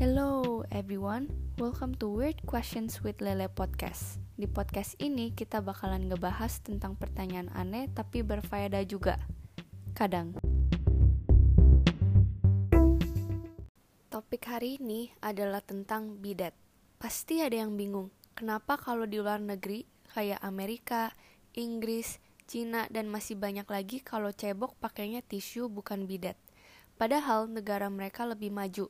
Hello everyone, welcome to Weird Questions with Lele Podcast. Di podcast ini kita bakalan ngebahas tentang pertanyaan aneh tapi berfaedah juga. Kadang. Topik hari ini adalah tentang bidet. Pasti ada yang bingung, kenapa kalau di luar negeri kayak Amerika, Inggris, Cina, dan masih banyak lagi kalau cebok pakainya tisu bukan bidet. Padahal negara mereka lebih maju,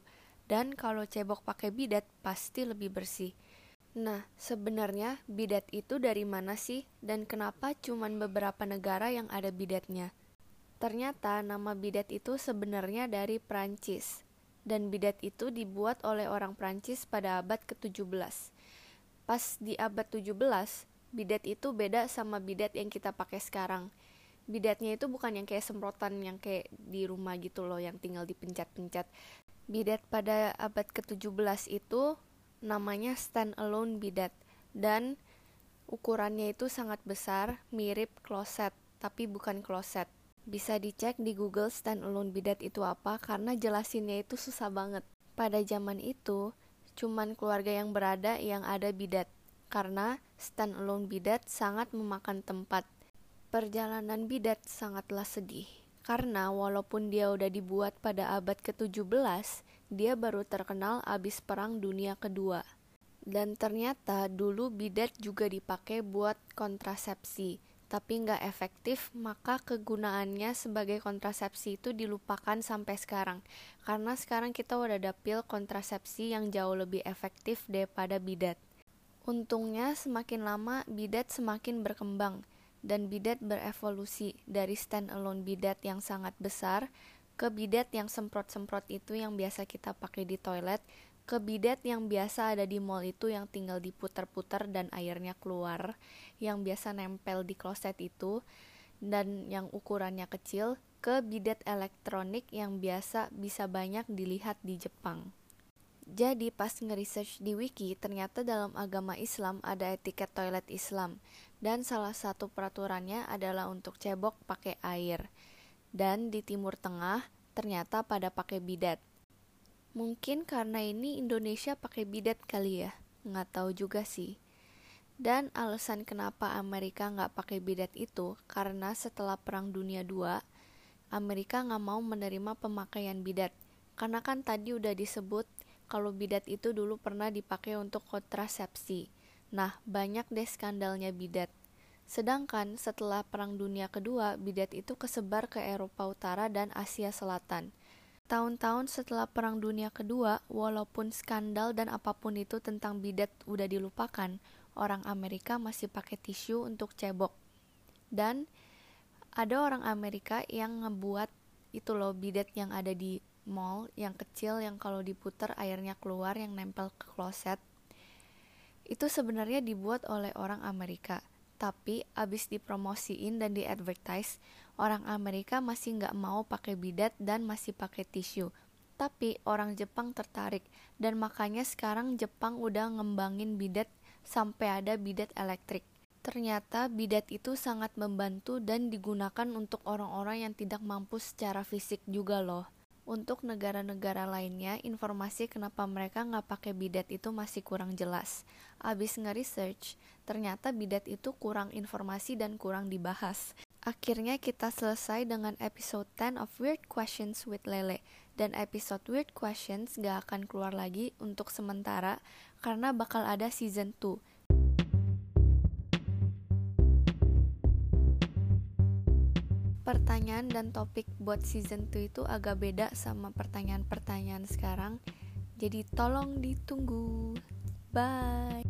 dan kalau cebok pakai bidet pasti lebih bersih. Nah, sebenarnya bidet itu dari mana sih dan kenapa cuman beberapa negara yang ada bidetnya? Ternyata nama bidet itu sebenarnya dari Prancis dan bidet itu dibuat oleh orang Prancis pada abad ke-17. Pas di abad 17, bidet itu beda sama bidet yang kita pakai sekarang. Bidatnya itu bukan yang kayak semprotan yang kayak di rumah gitu loh yang tinggal dipencet-pencet. Bidet pada abad ke-17 itu namanya stand-alone bidet dan ukurannya itu sangat besar, mirip kloset, tapi bukan kloset. Bisa dicek di Google stand-alone bidet itu apa karena jelasinnya itu susah banget. Pada zaman itu, cuman keluarga yang berada yang ada bidet karena stand-alone bidet sangat memakan tempat. Perjalanan bidet sangatlah sedih. Karena walaupun dia udah dibuat pada abad ke-17, dia baru terkenal abis Perang Dunia Kedua. Dan ternyata dulu bidet juga dipakai buat kontrasepsi, tapi nggak efektif, maka kegunaannya sebagai kontrasepsi itu dilupakan sampai sekarang. Karena sekarang kita udah ada pil kontrasepsi yang jauh lebih efektif daripada bidet. Untungnya semakin lama bidet semakin berkembang dan bidet berevolusi dari stand-alone bidet yang sangat besar ke bidet yang semprot-semprot itu yang biasa kita pakai di toilet ke bidet yang biasa ada di mall itu yang tinggal diputar-putar dan airnya keluar yang biasa nempel di kloset itu dan yang ukurannya kecil ke bidet elektronik yang biasa bisa banyak dilihat di Jepang. Jadi pas nge-research di wiki, ternyata dalam agama Islam ada etiket toilet Islam dan salah satu peraturannya adalah untuk cebok pakai air. Dan di Timur Tengah ternyata pada pakai bidet. Mungkin karena ini Indonesia pakai bidet kali ya, nggak tahu juga sih. Dan alasan kenapa Amerika nggak pakai bidet itu karena setelah Perang Dunia II, Amerika nggak mau menerima pemakaian bidet. Karena kan tadi udah disebut kalau bidet itu dulu pernah dipakai untuk kontrasepsi. Nah, banyak deh skandalnya bidet. Sedangkan setelah Perang Dunia Kedua, bidet itu kesebar ke Eropa Utara dan Asia Selatan. Tahun-tahun setelah Perang Dunia Kedua, walaupun skandal dan apa pun itu tentang bidet udah dilupakan, orang Amerika masih pakai tisu untuk cebok. Dan ada orang Amerika yang ngebuat itu loh bidet yang ada di mall yang kecil yang kalau diputar airnya keluar yang nempel ke kloset. Itu sebenarnya dibuat oleh orang Amerika. Tapi abis dipromosiin dan di advertise orang Amerika masih nggak mau pakai bidet dan masih pakai tisu. Tapi orang Jepang tertarik dan makanya sekarang Jepang udah ngembangin bidet sampai ada bidet elektrik. Ternyata bidet itu sangat membantu dan digunakan untuk orang-orang yang tidak mampu secara fisik juga loh untuk negara-negara lainnya, informasi kenapa mereka nggak pakai bidet itu masih kurang jelas. Abis nge-research, ternyata bidet itu kurang informasi dan kurang dibahas. Akhirnya kita selesai dengan episode 10 of Weird Questions with Lele. Dan episode Weird Questions gak akan keluar lagi untuk sementara karena bakal ada season 2 pertanyaan dan topik buat season 2 itu agak beda sama pertanyaan-pertanyaan sekarang. Jadi tolong ditunggu. Bye.